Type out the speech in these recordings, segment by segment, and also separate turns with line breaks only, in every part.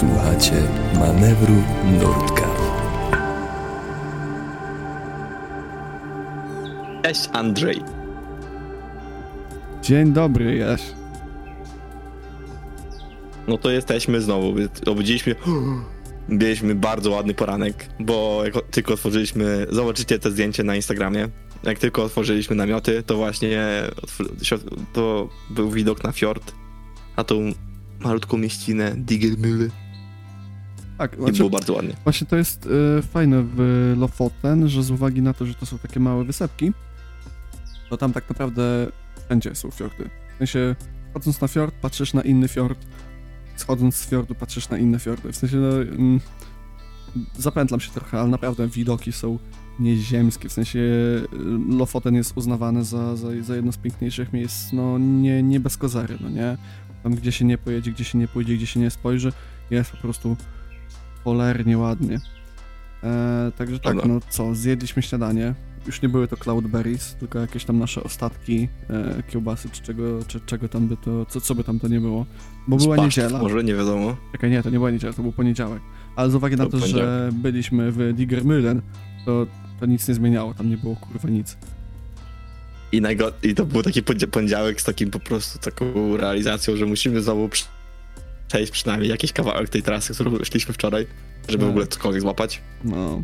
Słuchacie manewru Nurtka.
Cześć Andrzej.
Dzień dobry, Jaś.
No to jesteśmy znowu. Obudziliśmy. Mieliśmy bardzo ładny poranek, bo jak tylko otworzyliśmy. Zobaczycie te zdjęcie na Instagramie. Jak tylko otworzyliśmy namioty, to właśnie to był widok na fjord, a tą malutką mieścinę Digelmühle.
Tak,
I
znaczy,
było bardzo ładnie.
właśnie to jest y, fajne w Lofoten, że z uwagi na to, że to są takie małe wysepki, to tam tak naprawdę wszędzie są fiordy. W sensie, wchodząc na fiord, patrzysz na inny fiord, schodząc z fiordu, patrzysz na inne fiordy. W sensie, no, mm, zapętlam się trochę, ale naprawdę widoki są nieziemskie. W sensie, y, Lofoten jest uznawane za, za, za jedno z piękniejszych miejsc, no nie, nie bez kozary, no nie? Tam, gdzie się nie pojedzie, gdzie się nie pójdzie, gdzie się nie spojrzy, jest po prostu cholernie ładnie. E, także tak,
Dobra.
no co, zjedliśmy śniadanie. Już nie były to cloudberries, tylko jakieś tam nasze ostatki, e, kiełbasy, czy czego, czy czego tam by to, co, co by tam to nie było. Bo była
Z pasztet
niedziela.
Może, nie wiadomo.
Czekaj, nie, to nie była niedziela, to był poniedziałek. Ale z uwagi na
To
to, że byliśmy w Digermühlen, to, to nic nie zmieniało, tam nie było kurwa nic.
I, najgo- I to był taki poniedziałek z takim po prostu taką realizacją, że musimy znowu przejść przynajmniej jakiś kawałek tej trasy, którą szliśmy wczoraj, żeby w
Tak.
ogóle cokolwiek złapać.
No.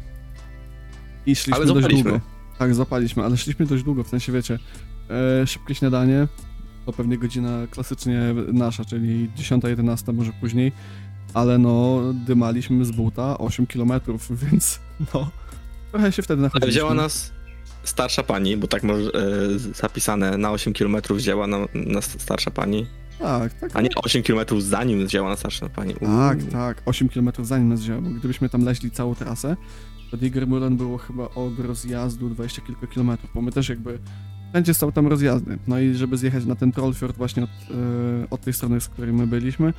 I szliśmy
Ale
dość długo. Tak, zapaliśmy, ale szliśmy dość długo, w sensie wiecie, e, szybkie śniadanie, to pewnie godzina klasycznie nasza, czyli 10-11, może później, ale no, dymaliśmy z buta 8 km, więc no, trochę się wtedy
Ale
nachodziliśmy.
wzięła nas starsza pani, bo tak może e, zapisane na 8 km wzięła na, nas starsza pani,
Tak, tak.
a nie 8 km zanim wzięła nas starsza pani.
Tak, tak, 8 km zanim nas wzięło, bo gdybyśmy tam leźli całą trasę, to Digermuren było chyba od rozjazdu 20 kilka kilometrów, bo my też jakby wszędzie są tam rozjazdy. No i żeby zjechać na ten Trollfjord właśnie od, e, od tej strony, z której my byliśmy,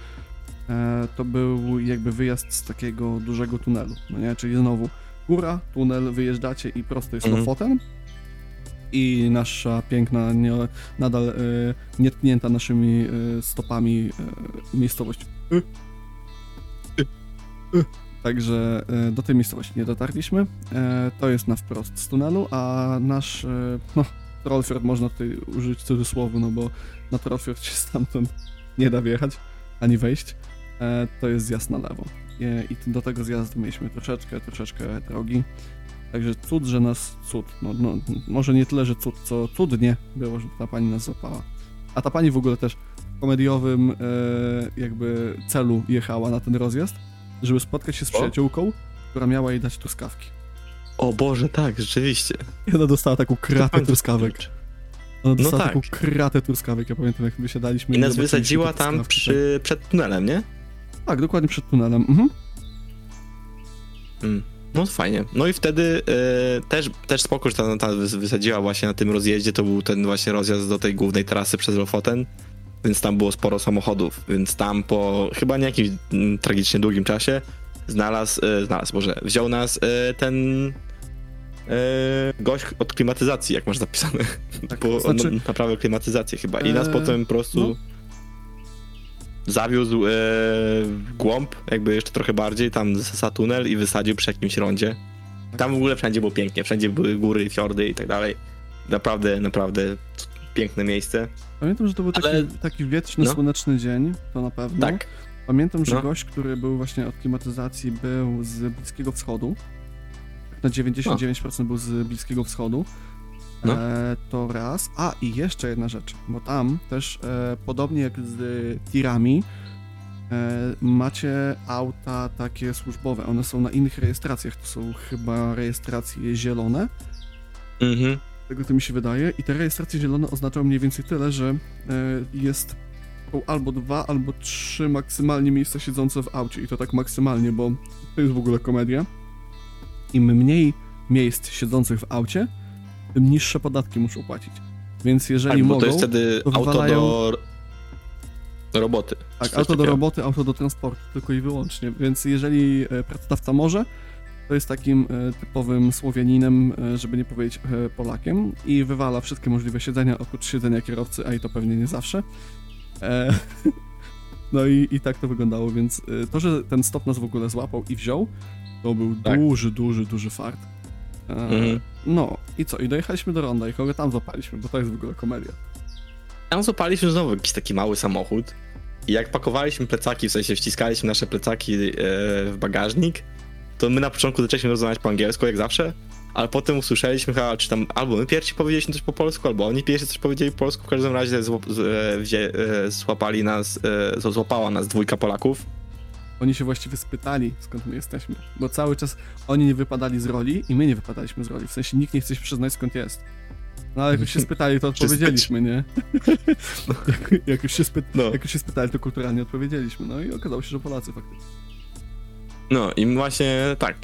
e, to był jakby wyjazd z takiego dużego tunelu, no nie? Czyli znowu góra, tunel, wyjeżdżacie i prosto jest
Mhm.
Lofoten i nasza piękna, nie, nadal e, nietknięta naszymi e, stopami e, miejscowość. Y. Y. Y. Także e, do tej miejscowości nie dotarliśmy. E, To jest na wprost z tunelu, a nasz, no, Trollfjord można tutaj użyć cudzysłowu, no bo na Trollfjord się stamtąd nie da wjechać, ani wejść. To jest zjazd na lewo. I do tego zjazdu mieliśmy troszeczkę, troszeczkę drogi. Także cud, że nas cud. No, no, może nie tyle, że cud, co cudnie było, że ta pani nas złapała. A ta pani w ogóle też w komediowym e, jakby celu jechała na ten rozjazd, żeby spotkać się z przyjaciółką, która miała jej dać truskawki.
O Boże, tak, rzeczywiście.
I ona dostała taką kratę truskawek. Ona
No
dostała
tak.
taką kratę truskawek, ja pamiętam jak wysiadaliśmy.
I nas wysadziła tam przy, przed tunelem, nie?
Tak, tak, dokładnie przed tunelem. Mhm.
Mm. No fajnie. No i wtedy e, też, też spoko, że ta, ta wys- wysadziła właśnie na tym rozjeździe, to był ten właśnie rozjazd do tej głównej trasy przez Lofoten, więc tam było sporo samochodów, więc tam po chyba nie jakimś mm, tragicznie długim czasie znalazł, e, znalazł, może wziął nas e, ten gość od klimatyzacji, jak masz zapisane,
Tak,
bo
znaczy-
klimatyzację chyba i nas potem po prostu
no.
Zawiózł e, w głąb, jakby jeszcze trochę bardziej, tam za tunel i wysadził przy jakimś rondzie. Tam w ogóle wszędzie było pięknie, wszędzie były góry, fiordy i tak dalej. Naprawdę, naprawdę piękne miejsce.
Pamiętam, że to był taki,
Ale-
taki wietrzny,
no.
słoneczny dzień, to na pewno.
Tak.
Pamiętam, że
No.
gość, który był właśnie od klimatyzacji, był z Bliskiego Wschodu. Na 99% był z Bliskiego Wschodu.
No.
E, to raz. A i jeszcze jedna rzecz, bo tam też e, podobnie jak z tirami, e, macie auta takie służbowe. One są na innych rejestracjach. To są chyba rejestracje zielone.
Mhm.
Tego to mi się wydaje. I te rejestracje zielone oznaczają mniej więcej tyle, że e, jest albo dwa, albo trzy maksymalnie miejsca siedzące w aucie. I to tak maksymalnie, bo to jest w ogóle komedia. Im mniej miejsc siedzących w aucie, tym niższe podatki muszą płacić. Więc jeżeli
Tak,
mogą,
to jest wtedy
to
auto
wywalają-
do do roboty.
tak, auto do roboty, auto do transportu, tylko i wyłącznie. Więc jeżeli e, pracodawca może, to jest takim e, typowym Słowianinem, e, żeby nie powiedzieć Polakiem i wywala wszystkie możliwe siedzenia oprócz siedzenia kierowcy, a i to pewnie nie zawsze. E, No i, i tak to wyglądało, więc to, że ten stop nas w ogóle złapał i wziął, to był
Tak.
duży, duży, duży fart. E,
Mhm.
No i co? I dojechaliśmy do Ronda i kogo tam złapaliśmy, bo to jest w ogóle komedia.
Tam złapaliśmy znowu jakiś taki mały samochód i jak pakowaliśmy plecaki, w sensie wciskaliśmy nasze plecaki e, w bagażnik, to my na początku zaczęliśmy rozmawiać po angielsku, jak zawsze, ale potem usłyszeliśmy chyba, czy tam albo my pierwsi powiedzieliśmy coś po polsku, albo oni pierwsi coś powiedzieli po polsku, w każdym razie z, e, wzię, e, złapali nas, e, złapała nas dwójka Polaków.
Oni się właściwie spytali, skąd my jesteśmy, bo cały czas oni nie wypadali z roli i my nie wypadaliśmy z roli, w sensie nikt nie chce się przyznać skąd jest. No ale jak już się spytali, to odpowiedzieliśmy, nie? jak, jak, już się spy...
No.
jak już się spytali, to kulturalnie odpowiedzieliśmy, no i okazało się, że Polacy faktycznie.
No i właśnie tak.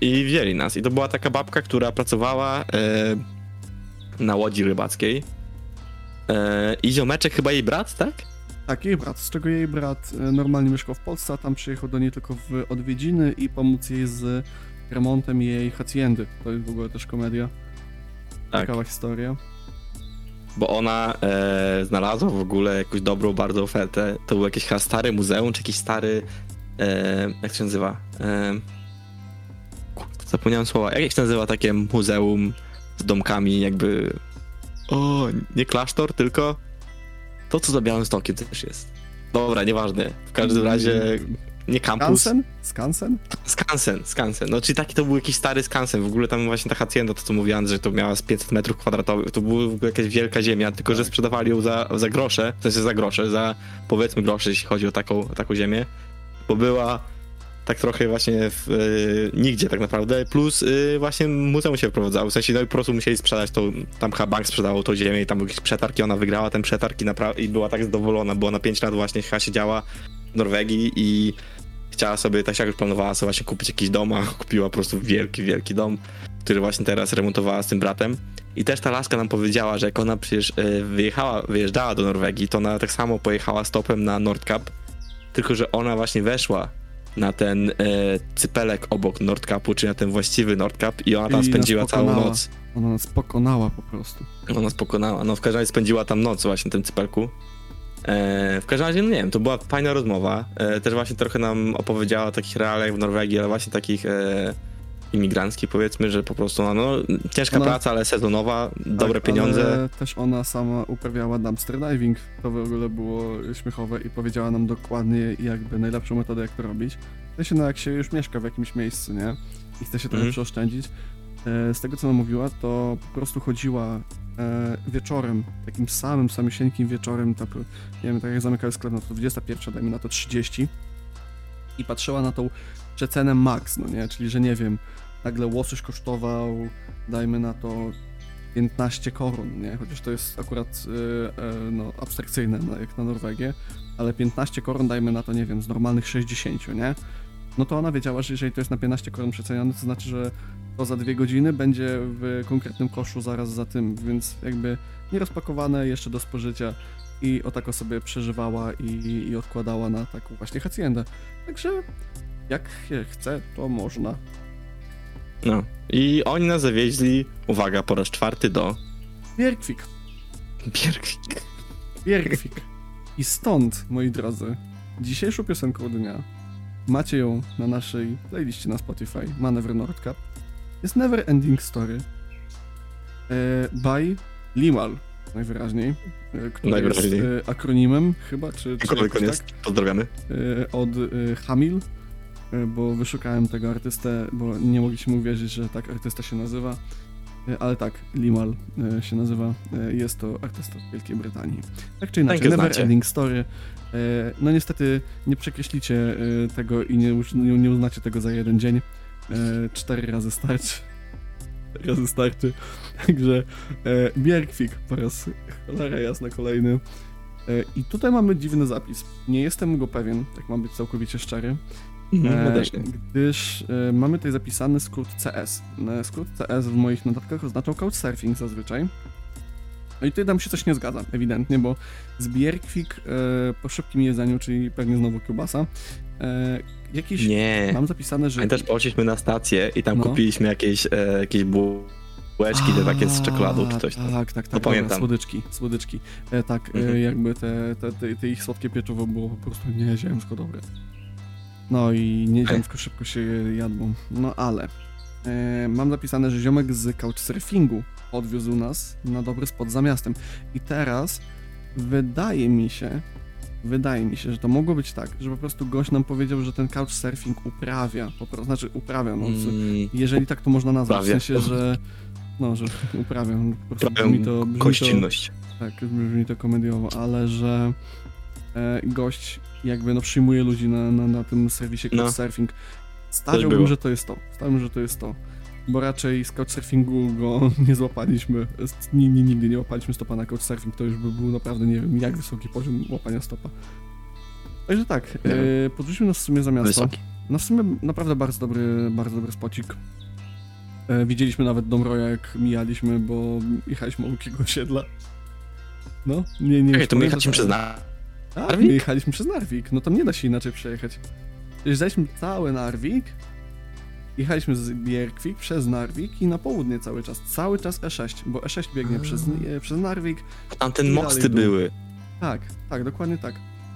I wzięli nas. I to była taka babka, która pracowała e, na łodzi rybackiej. E, I ziomeczek, chyba jej brat, tak?
Tak, jej brat, z czego jej brat e, normalnie mieszkał w Polsce, a tam przyjechał do niej tylko w odwiedziny i pomóc jej z remontem jej haciendy. To jest w ogóle też komedia.
Tak.
Ciekawa historia.
Bo ona e, znalazła w ogóle jakąś dobrą bardzo ofertę. To był jakieś chyba stare muzeum, czy jakiś stary. E, jak się nazywa? E, kurde, zapomniałem słowa. Jak się nazywa takie muzeum z domkami, jakby. O, nie klasztor, tylko to, co za Białymstokiem też jest. Dobra, nieważne. W każdym razie nie kampus.
Skansen? Skansen?
Skansen, skansen. No, czyli taki to był jakiś stary skansen. W ogóle tam właśnie ta hacienda, to co mówiłem, że to miała z 500 metrów kwadratowych. To była w ogóle jakaś wielka ziemia, tylko że sprzedawali ją za, za grosze, w sensie za grosze, za powiedzmy grosze, jeśli chodzi o taką, o taką ziemię. Bo była tak trochę właśnie w, y, nigdzie tak naprawdę, plus y, właśnie muzeum się wprowadzało, w sensie no i po prostu musieli sprzedać to, tam chyba bank sprzedawał tą ziemię i tam był jakiś przetarg i ona wygrała ten przetarg i, i była tak zadowolona, była na 5 lat właśnie chyba siedziała w Norwegii i chciała sobie, tak jak już planowała sobie właśnie kupić jakiś dom, a kupiła po prostu wielki, wielki dom, który właśnie teraz remontowała z tym bratem. I też ta laska nam powiedziała, że jak ona przecież y, wyjechała, wyjeżdżała do Norwegii, to ona tak samo pojechała stopem na Nordkap, tylko że ona właśnie weszła na ten e, cypelek obok Nordkapu, czyli na ten właściwy Nordkap i ona tam
I
spędziła całą noc.
Ona nas pokonała po prostu.
Ona nas pokonała. No w każdym razie spędziła tam noc właśnie na tym cypelku. E, w każdym razie, no nie wiem, to była fajna rozmowa. E, też właśnie trochę nam opowiedziała o takich realiach w Norwegii, ale właśnie takich e, imigranckich powiedzmy, że po prostu no, no ciężka
Ona-
praca, ale sezonowa, dobre
tak,
pieniądze.
Ale też ona sama uprawiała dumpster diving. To w ogóle było śmiechowe i powiedziała nam dokładnie jakby najlepszą metodę, jak to robić. W sensie, no jak się już mieszka w jakimś miejscu, nie? I chce się trochę
Mhm.
przeoszczędzić. E, z tego, co nam mówiła, to po prostu chodziła e, wieczorem, takim samym, samisieńkim wieczorem, tak, nie wiem, tak jak zamykali sklep, no to 21, dajmy na to 30 i patrzyła na tą przecenę max, no nie? Czyli, że nie wiem, nagle łosoś kosztował, dajmy na to 15 korun, nie? Chociaż to jest akurat y, y, no, abstrakcyjne, no, jak na Norwegię, ale 15 koron dajmy na to, nie wiem, z normalnych 60, nie? No to ona wiedziała, że jeżeli to jest na 15 koron przecenione, to znaczy, że to za dwie godziny będzie w konkretnym koszu zaraz za tym, więc jakby nierozpakowane jeszcze do spożycia i o tako sobie przeżywała i, i odkładała na taką właśnie haciendę. Także jak chce, to można.
No. I oni nas zawieźli, uwaga, po raz czwarty do
Bierkwik.
Bierkwik.
Bierkwik. I stąd, moi drodzy, dzisiejszą piosenką dnia macie ją na naszej playliście na Spotify, Manewr Nordcap. Jest Never Ending Story e, by Limal, najwyraźniej, e, który
Najwyraźniej.
jest akronimem chyba, czy, czy
on
jakoś
jest. Pozdrawiamy.
e, od Hamil, bo wyszukałem tego artystę, bo nie mogliśmy uwierzyć, że tak artysta się nazywa. E, Ale tak, Limal e, się nazywa. E, Jest to artysta z Wielkiej Brytanii. Tak czy inaczej, Never
znacie.
Ending Story. E, No niestety nie przekreślicie e, tego i nie, nie, uznacie tego za jeden dzień. E, Cztery razy starczy. Cztery razy starczy. Także e, Bierkwik po raz cholera jasna kolejny. E, I tutaj mamy dziwny zapis. Nie jestem go pewien, tak mam być całkowicie szczery,
Mhm,
e,
no też
gdyż e, mamy tutaj zapisany skrót CS. E, skrót CS w moich notatkach oznaczał couchsurfing zazwyczaj. No i tutaj nam się coś nie zgadza, ewidentnie, bo z Bierkwik e, po szybkim jedzeniu, czyli pewnie znowu kiełbasa, e, jakiś...
Nie.
Mam zapisane, że...
Pamiętasz, poszliśmy na stację i tam
No.
kupiliśmy jakieś, e, jakieś bułki Bułeczki te takie z czekoladą czy coś tam.
Tak, tak, tak.
To
dobra,
pamiętam.
Słodyczki, słodyczki. E, tak, e,
Mhm.
jakby te, te, te, te ich słodkie pieczywo było po prostu nieziemsko dobre. No i nieziemsko szybko się jadło. No ale e, mam napisane, że ziomek z couchsurfingu odwiózł nas na dobry spot za miastem. I teraz wydaje mi się, wydaje mi się, że to mogło być tak, że po prostu gość nam powiedział, że ten couchsurfing uprawia, po prostu, znaczy uprawia, no,
Mm,
jeżeli tak to można nazwać,
Uprawia.
w sensie, że no, że uprawiam, po prostu brzmi to, brzmi to,
gościnność.
tak, brzmi to komediowo, ale że gość jakby no przyjmuje ludzi na, na, na tym serwisie
No.
Couchsurfing.
było.
Stawiałbym, że to jest to, stawiałbym, że to jest to, bo raczej z Couchsurfingu go nie złapaliśmy, z- ni- ni- nigdy nie łapaliśmy stopa na Couchsurfing, to już by był naprawdę, nie wiem, jak wysoki poziom łapania stopa. Także tak,
No.
e, podrzucimy nas w sumie za miasto.
Wysoki.
No w sumie naprawdę bardzo dobry, bardzo dobry spocik. E, widzieliśmy nawet Dom Roya, jak mijaliśmy, bo jechaliśmy łukiego osiedla. No, nie, nie
Czekaj, to my jechaliśmy przez
ale- Tak,
Narvik?
my jechaliśmy przez Narvik, no tam nie da się inaczej przejechać. Jeżdżaliśmy cały Narvik, jechaliśmy z Bierkwik przez Narvik i na południe cały czas, cały czas E6, bo E6 biegnie
A.
przez, e, przez Narvik.
Tamten
I
mosty
dalej
były.
Tak, tak, dokładnie tak.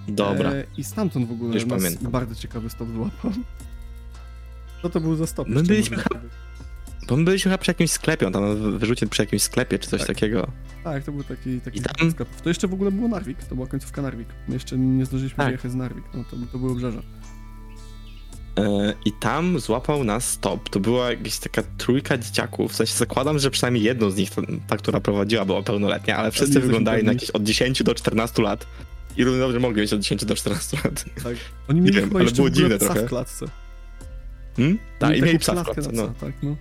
Dobra.
E, I stamtąd w ogóle
Już
nas
pamiętam.
bardzo ciekawy stop złapał. Co to był za stop?
My
jeszcze
byliśmy
może
chyba-? Bo my byliśmy chyba przy jakimś sklepie, on tam wyrzucił przy jakimś sklepie czy coś
Tak.
takiego.
Tak, to był taki, taki
I tam-.
To jeszcze w ogóle było Narvik, to była końcówka Narvik. My jeszcze nie zdążyliśmy
Tak.
wyjechać z Narvik, no to, to były obrzeża.
E, I tam złapał nas stop. To była jakaś taka trójka dzieciaków. W sensie zakładam, że przynajmniej jedną z nich, ta, która prowadziła, była pełnoletnia, ale wszyscy wyglądali na jakieś od 10 do 14 lat. I równie dobrze mogli mieć od 10 do 14 lat.
Tak. Oni mieli
wiem, ale było dziwne
psa
trochę.
w klatce.
Hmm? Tak, i mieli psa w klatce, no.
tak, no.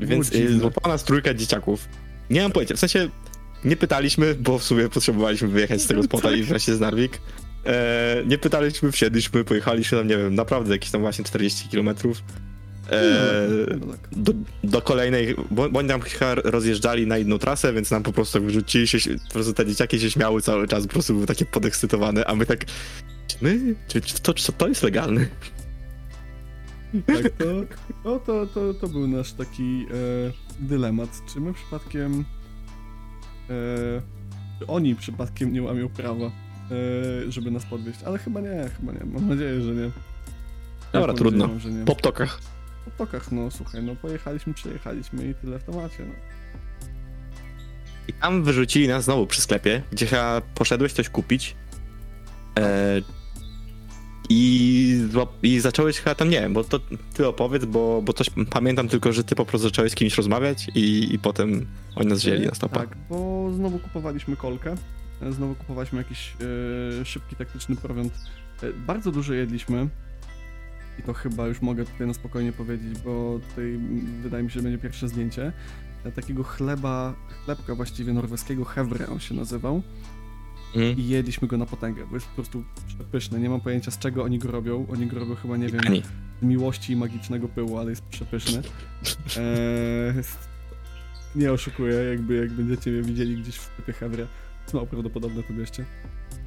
Więc y, złapała nas trójka dzieciaków. Nie mam pojęcia, w sensie nie pytaliśmy, bo w sumie potrzebowaliśmy wyjechać z tego spota i wreszcie z Narvik. E, nie pytaliśmy, wsiedliśmy, pojechaliśmy tam, nie wiem, naprawdę jakieś tam właśnie 40 kilometrów. E,
No tak.
do, do kolejnej, bo, bo oni nam chyba rozjeżdżali na inną trasę, więc nam po prostu tak wyrzucili się, po prostu te dzieciaki się śmiały cały czas, po prostu były takie podekscytowane, a my tak, czy my, czy, czy, to, czy to jest legalne?
Tak, to, no, to, to, to był nasz taki e, dylemat. Czy my przypadkiem. E, czy oni przypadkiem nie łamią prawa, e, żeby nas podwieźć? Ale chyba nie, chyba nie. Mam nadzieję, że nie. Ja
Dobra,
mam
trudno.
że nie.
Po ptokach.
Po tokach, no słuchaj, no pojechaliśmy, przejechaliśmy i tyle w temacie, no.
I tam wyrzucili nas znowu przy sklepie, gdzie chyba poszedłeś coś kupić. E, i, I zacząłeś chyba tam, nie wiem, bo to ty opowiedz, bo, bo coś pamiętam tylko, że ty po prostu zacząłeś z kimś rozmawiać i, i potem oni nas wzięli na.
Tak, bo znowu kupowaliśmy kolkę, e, znowu kupowaliśmy jakiś e, szybki, taktyczny prowiant. E, bardzo dużo jedliśmy i to chyba już mogę tutaj na spokojnie powiedzieć, bo tutaj wydaje mi się, że będzie pierwsze zdjęcie. Takiego chleba, chlebka właściwie norweskiego, hevre on się nazywał
Mhm.
i jedliśmy go na potęgę, bo jest po prostu przepyszny. Nie mam pojęcia z czego oni go robią, oni go robią chyba, nie wiem,
Ani.
miłości i magicznego pyłu, ale jest przepyszny. Eee, nie oszukuję, jakby jak będziecie mnie widzieli gdzieś w sklepie Hevre, to mało prawdopodobne to bierzcie.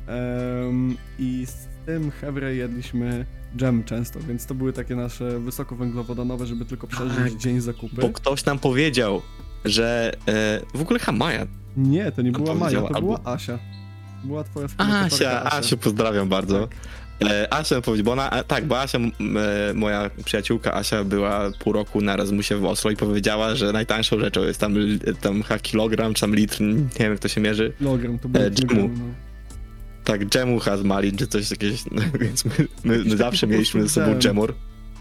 Em, I z tym Hevre jedliśmy dżem często, więc to były takie nasze wysokowęglowodanowe, żeby tylko przeżyć
Tak,
dzień zakupy.
Bo ktoś nam powiedział, że e, w ogóle Hamaja.
Nie, to nie była Maja, to
albo-
była Asia. Była twoja
Asia, pozdrawiam bardzo. E, Asia powiedziała, bo ona, a, tak, bo Asia, m, e, moja przyjaciółka Asia była pół roku na Erasmusie w Oslo i powiedziała, że najtańszą rzeczą jest tam, li- tam kilogram, czy tam litr, nie wiem jak to się mierzy.
Kilogram, to był
E, dżemu.
no.
Tak, dżemu has malin, czy coś jakiegoś, no, więc my, my, my zawsze mieliśmy ze sobą
dżem.
dżemor.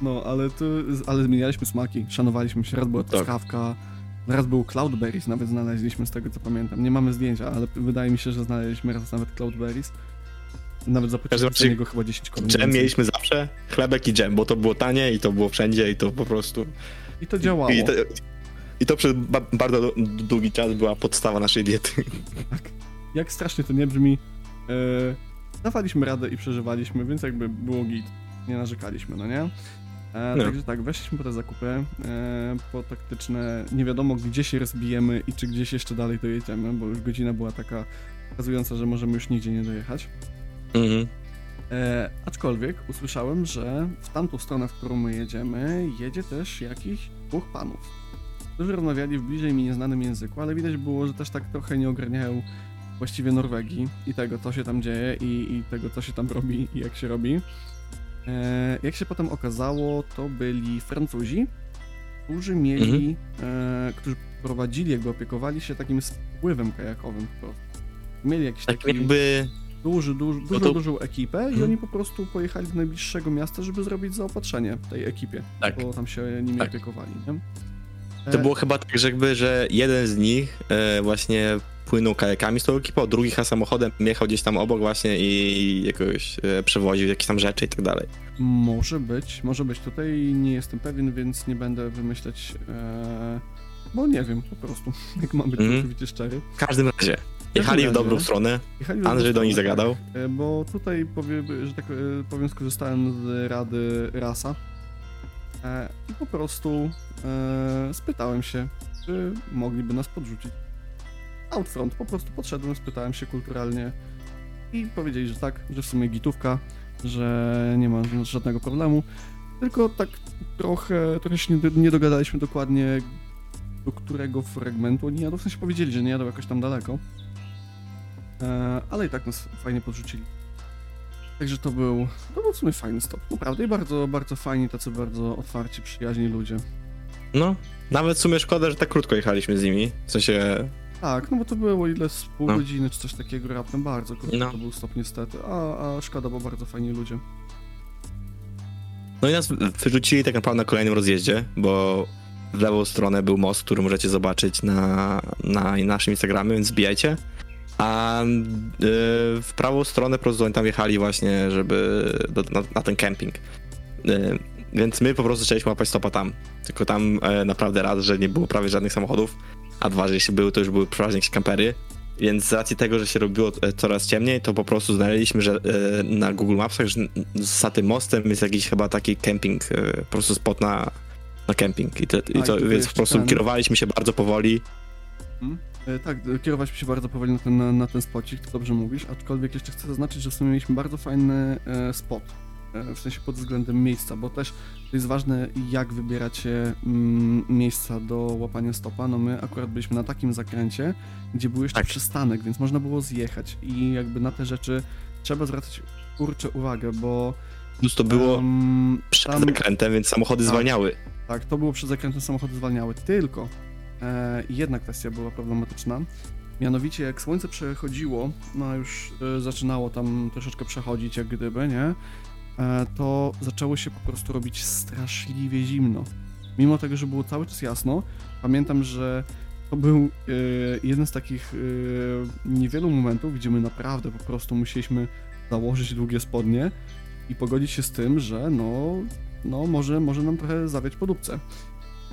No, ale to, ale zmienialiśmy smaki, szanowaliśmy się, raz była
Tak.
Raz był cloudberries, nawet znaleźliśmy z tego co pamiętam. Nie mamy zdjęcia, ale wydaje mi się, że znaleźliśmy raz nawet cloudberries. Nawet zapłaciłem za niego chyba 10 koron.
Dżem mieliśmy zawsze, chlebek i dżem, bo to było tanie i to było wszędzie i to po prostu...
I to działało.
I to, i to przez ba bardzo długi czas była podstawa naszej diety.
Jak strasznie to nie brzmi, e, dawaliśmy radę i przeżywaliśmy, więc jakby było git. Nie narzekaliśmy, no nie? E,
No.
Także tak, weszliśmy po te zakupy, e, po taktyczne, nie wiadomo gdzie się rozbijemy i czy gdzieś jeszcze dalej dojedziemy, bo już godzina była taka pokazująca, że możemy już nigdzie nie dojechać.
Mhm.
E, aczkolwiek usłyszałem, że w tamtą stronę, w którą my jedziemy, jedzie też jakiś dwóch panów. którzy rozmawiali w bliżej mi nieznanym języku, ale widać było, że też tak trochę nie ogarniają właściwie Norwegii i tego, co się tam dzieje i, i tego, co się tam robi i jak się robi. E, jak się potem okazało, to byli Francuzi, którzy mieli, e, którzy prowadzili, jakby opiekowali się takim spływem kajakowym po prostu. Mieli jakiś
Tak
taki
jakby...
duży, duży, dużą,
to-
dużą ekipę i
Mhm.
oni po prostu pojechali do najbliższego miasta, żeby zrobić zaopatrzenie tej ekipie,
Tak.
bo tam się nimi
Tak.
opiekowali, nie?
To
E,
było chyba tak, że jakby, że jeden z nich e, właśnie płynął kajakami z tą ekipą, drugi samochodem jechał gdzieś tam obok właśnie i jakoś e, przewoził jakieś tam rzeczy i tak dalej.
Może być, może być. Tutaj nie jestem pewien, więc nie będę wymyślać, e, bo nie wiem po prostu, jak mam być całkowicie szczery.
W każdym razie, jechali w dobrą stronę,
Jechali
Andrzej do nich
tak,
zagadał.
e, Bo tutaj powiem, że tak e, powiem, skorzystałem z rady Rasa i po prostu e, spytałem się, czy mogliby nas podrzucić. Outfront, po prostu podszedłem, spytałem się kulturalnie i powiedzieli, że tak, że w sumie gitówka, że nie ma żadnego problemu, tylko tak trochę, trochę się nie, nie dogadaliśmy dokładnie do którego fragmentu oni jadą, w sensie powiedzieli, że nie jadą jakoś tam daleko, e, ale i tak nas fajnie podrzucili. Także to był, to był w sumie fajny stop, naprawdę i bardzo, bardzo fajni, tacy bardzo otwarci, przyjaźni ludzie.
No, nawet w sumie szkoda, że tak krótko jechaliśmy z nimi. W sensie,
Tak, no bo to było ile z pół
No.
godziny czy coś takiego raptem, bardzo krótko
No.
to był stop niestety, a, a szkoda, bo bardzo fajni ludzie.
no i nas wyrzucili tak naprawdę na kolejnym rozjeździe, bo w lewą stronę był most, który możecie zobaczyć na, na naszym Instagramie, więc zbijajcie. A y, w prawą stronę po prostu oni tam jechali właśnie, żeby do, na, na ten camping. Y, więc my po prostu zaczęliśmy łapać stopa tam. Tylko tam e, naprawdę raz, że nie było prawie żadnych samochodów, a dwa, że jeśli były, to już były przeważnie jakieś kampery. Więc z racji tego, że się robiło e, coraz ciemniej, to po prostu znaleźliśmy, że e, na Google Mapsach, że za tym mostem jest jakiś chyba taki camping, e, po prostu spot na, na camping. I, te, i to, więc po prostu
ten-
kierowaliśmy się bardzo powoli.
E, Tak, kierowaliśmy się bardzo powoli na ten, na, na ten spocik, to dobrze mówisz, aczkolwiek jeszcze chcę zaznaczyć, że w sumie mieliśmy bardzo fajny e, spot, w sensie pod względem miejsca, bo też to jest ważne, jak wybieracie mm, miejsca do łapania stopa. No my akurat byliśmy na takim zakręcie, gdzie był jeszcze
Tak.
przystanek, więc można było zjechać i jakby na te rzeczy trzeba zwracać kurczę uwagę, bo
Plus to było
em,
przed
tam-
zakrętem, więc samochody
Tak.
zwalniały.
tak, to było przed zakrętem samochody zwalniały, tylko e, jedna kwestia była problematyczna. Mianowicie jak słońce przechodziło, no już e, zaczynało tam troszeczkę przechodzić jak gdyby, nie? E, to zaczęło się po prostu robić straszliwie zimno. Mimo tego, że było cały czas jasno, pamiętam, że to był e, jeden z takich e, niewielu momentów, gdzie my naprawdę po prostu musieliśmy założyć długie spodnie i pogodzić się z tym, że no no może, może nam trochę zawiać po dupce.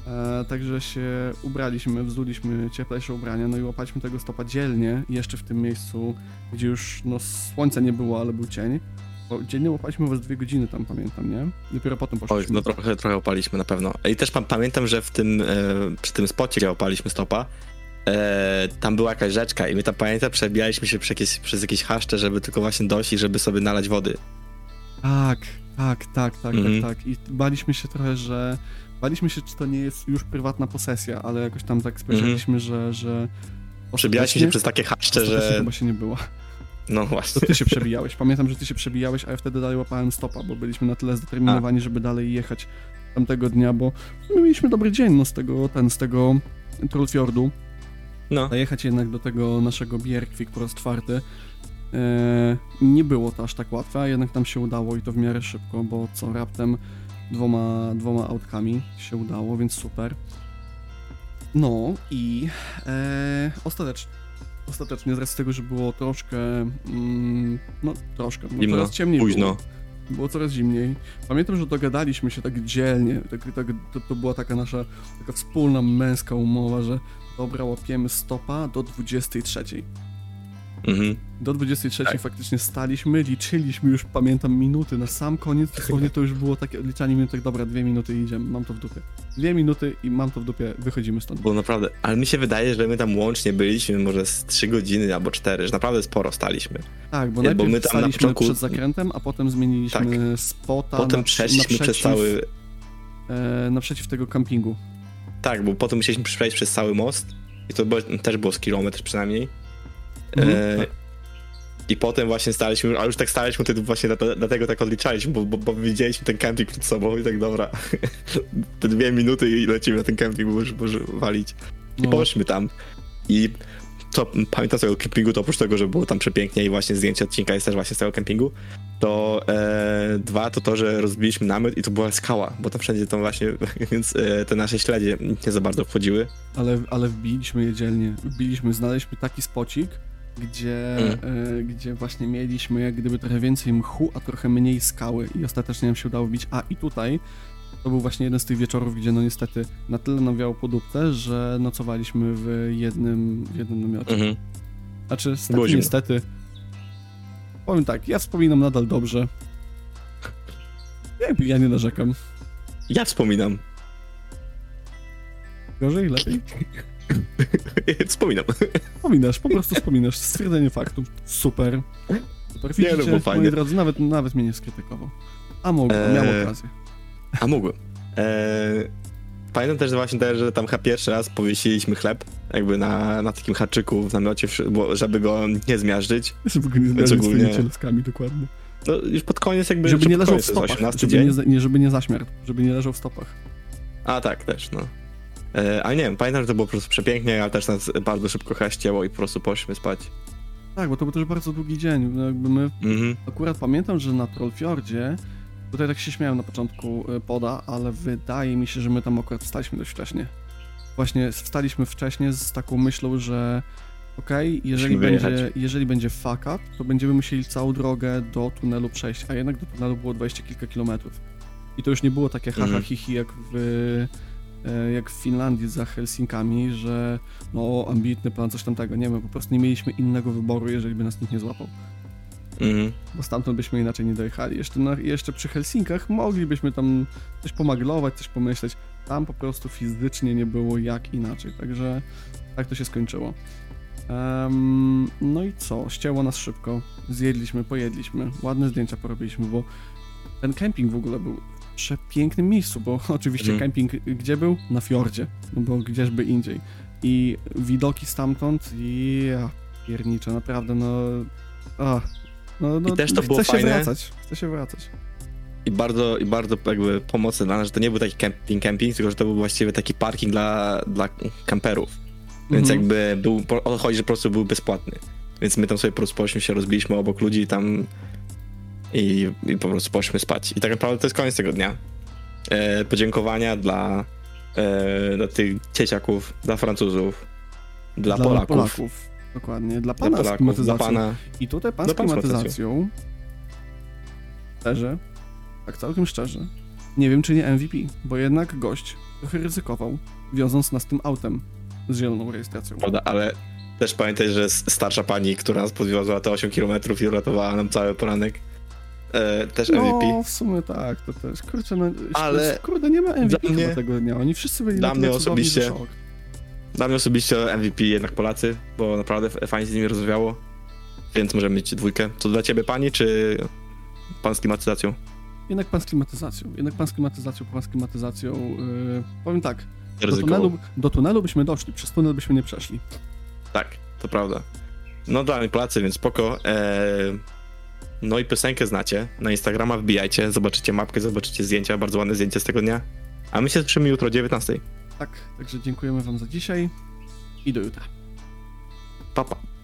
E, także się ubraliśmy, wzuliśmy cieplejsze ubrania, no i łapaliśmy tego stopa dzielnie, jeszcze w tym miejscu, gdzie już no słońca nie było, ale był cień. Bo dziennie łapaliśmy was dwie godziny tam, pamiętam, nie? Dopiero potem
Oj,
poszliśmy.
no trochę, trochę opaliśmy na pewno. I też pa- pamiętam, że w tym, e, przy tym spocie, gdzie opaliśmy stopa, e, tam była jakaś rzeczka i my tam pamiętam, przebijaliśmy się przez jakieś, przez jakieś haszcze, żeby tylko właśnie dojść i żeby sobie nalać wody.
Tak, tak, tak, tak,
Mhm.
tak, tak. I baliśmy się trochę, że... Baliśmy się, czy to nie jest już prywatna posesja, ale jakoś tam tak spojrzeliśmy, że... że
Przebijaliśmy się przez takie haszcze, że...
chyba się nie było.
No
To
właśnie.
ty się przebijałeś. Pamiętam, że ty się przebijałeś, a ja wtedy dalej łapałem stopa, bo byliśmy na tyle zdeterminowani, żeby dalej jechać tamtego dnia, bo my mieliśmy dobry dzień, no z tego, ten, z tego Trollfjordu,
No.
a jechać jednak do tego naszego Bjerkwik po raz czwarty e, nie było to aż tak łatwe, a jednak nam się udało i to w miarę szybko, bo co raptem dwoma, dwoma autkami się udało, więc super. No i e, ostatecznie, ostatecznie z racji tego, że było troszkę, mm, no troszkę, no
Zimno,
coraz ciemniej
późno.
było. Było coraz zimniej. Pamiętam, że dogadaliśmy się tak dzielnie. Tak, tak, to, to była taka nasza taka wspólna męska umowa, że dobra, łapiemy stopa do 23.
Mhm.
Do 23
Tak.
faktycznie staliśmy, liczyliśmy już, pamiętam, minuty. Na sam koniec dosłownie to już było takie odliczanie tak dobra, dwie minuty idziemy, mam to w dupie. Dwie minuty i mam to w dupie, wychodzimy stąd.
Bo naprawdę, ale mi się wydaje, że my tam łącznie byliśmy może z 3 godziny albo 4, że naprawdę sporo staliśmy.
Tak, bo najpierw
bo my tam na
staliśmy
początku-
przed zakrętem, a potem zmieniliśmy spota
Potem
na,
przeszliśmy przez
naprzeciw,
cały...
e, naprzeciw tego kampingu.
tak, bo potem musieliśmy przejść przez cały most i to też było z kilometr przynajmniej.
Mhm,
e,
tak.
I potem właśnie staliśmy, a już tak staliśmy, to właśnie dlate- dlatego tak odliczaliśmy, bo, bo, bo widzieliśmy ten camping przed sobą i tak dobra. Te dwie minuty i lecimy na ten camping, bo może walić. I
No.
poszliśmy tam. I co pamiętam z tego kempingu, to oprócz tego, że było tam przepięknie i właśnie zdjęcie odcinka jest też właśnie z tego kempingu, to e, dwa to to, że rozbiliśmy namiot i to była skała, bo tam wszędzie tam właśnie, więc e, te nasze śledzie nie za bardzo wchodziły.
Ale, ale wbiliśmy je dzielnie. Wbiliśmy, znaleźliśmy taki spocik, gdzie,
Mm.
e, gdzie właśnie mieliśmy jak gdyby trochę więcej mchu, a trochę mniej skały i ostatecznie nam się udało wbić. A i tutaj to był właśnie jeden z tych wieczorów, gdzie no niestety na tyle nam wiało po dupce, że nocowaliśmy w jednym, w jednym namiocie.
Mhm.
Znaczy, stety, niestety. Powiem tak, ja wspominam nadal dobrze. Jakby ja nie narzekam.
Ja wspominam.
Gorzej, lepiej?
wspominam.
Wspominasz, po prostu wspominasz. Stwierdzenie faktu. Super. Super.
Nie, no,
Widzicie,
fajnie.
moi drodzy, nawet, nawet mnie nie skrytykował. A mógł,
Eee,
miał okazję.
A mógłbym. Eee, pamiętam też właśnie też, że tam pierwszy raz powiesiliśmy chleb, jakby na, na takim haczyku w namiocie, żeby go nie zmiażdżyć.
W ogóle nie
więc
zmierzyć z
ogólnie-
cielskimi dokładnie.
No już pod koniec jakby...
Żeby nie leżał w stopach,
18
żeby nie, nie, żeby nie zaśmiarł, żeby nie leżał w stopach.
A tak, też, no. E, ale nie wiem, pamiętam, że to było po prostu przepięknie, ale też nas bardzo szybko chyba ścięło i po prostu poszliśmy spać.
Tak, bo to był też bardzo długi dzień. No jakby my
Mhm.
Akurat pamiętam, że na Trollfjordzie, tutaj tak się śmiałem na początku y, poda, ale wydaje mi się, że my tam akurat wstaliśmy dość wcześnie. Właśnie wstaliśmy wcześniej z taką myślą, że okej, jeżeli,
Musimy
będzie,
wyjechać.
jeżeli będzie fuck up, to będziemy musieli całą drogę do tunelu przejść, a jednak do tunelu było 20 kilka kilometrów. I to już nie było takie haha
Mhm.
hihi jak w, e, jak w Finlandii za Helsinkami, że no ambitny plan, coś tamtego. Nie wiem, po prostu nie mieliśmy innego wyboru, jeżeli by nas nikt nie złapał
Mhm.
bo stamtąd byśmy inaczej nie dojechali. Jeszcze, na, jeszcze przy Helsinkach moglibyśmy tam coś pomaglować, coś pomyśleć. Tam po prostu fizycznie nie było jak inaczej, także tak to się skończyło. Em, no i co? Ścięło nas szybko. Zjedliśmy, pojedliśmy, ładne zdjęcia porobiliśmy, bo ten kemping w ogóle był przepięknym miejscu, bo oczywiście
Mhm.
kemping gdzie był? Na fiordzie, no bo gdzieżby indziej. I widoki stamtąd i ja pierniczę, naprawdę no... A, no, no
I też to
chce
było
się
fajne.
wracać, chce się wracać.
I bardzo, I bardzo jakby pomocne dla nas, że to nie był taki camping, camping tylko że to był właściwie taki parking dla, dla kamperów. Więc
Mhm.
jakby był, po- o to chodzi, że po prostu był bezpłatny. Więc my tam sobie po prostu poszliśmy się, rozbiliśmy obok ludzi tam i, i po prostu poszliśmy spać. I tak naprawdę to jest koniec tego dnia. E, podziękowania dla, e, dla tych dzieciaków, dla Francuzów, dla, Polaków,
Dokładnie, dla
dla
pana z
Polaków, dla
klimatyzacją.
pana.
I tutaj pan
Dla
z
z
klimatyzacją, szczerze, tak całkiem szczerze, nie wiem czy nie MVP, bo jednak gość trochę ryzykował, wioząc nas tym autem z zieloną rejestracją.
Prawda, ale też pamiętaj, że starsza pani, która nas podwiozła te 8 km i uratowała nam cały poranek, e, też MVP.
No, w sumie tak, to też, kurczę, no,
Ale
kurde, nie ma MVP
mnie-
tego dnia, oni wszyscy byli
dla mnie osobiście-. Dla mnie osobiście MVP jednak Polacy, bo naprawdę fajnie z nimi rozmawiało, więc możemy mieć dwójkę. To dla ciebie pani, czy pan z klimatyzacją?
Jednak pan z klimatyzacją, jednak pan z klimatyzacją, pan z klimatyzacją, yy, powiem tak, do tunelu, do tunelu byśmy doszli, przez tunel byśmy nie przeszli.
Tak, to prawda. No dla mnie Polacy, więc spoko. Eee, no i piosenkę znacie. Na Instagrama wbijajcie, zobaczycie mapkę, zobaczycie zdjęcia, bardzo ładne zdjęcie z tego dnia. A my się słyszymy jutro o 19.
Tak, także dziękujemy wam za dzisiaj i do jutra.
Pa, pa.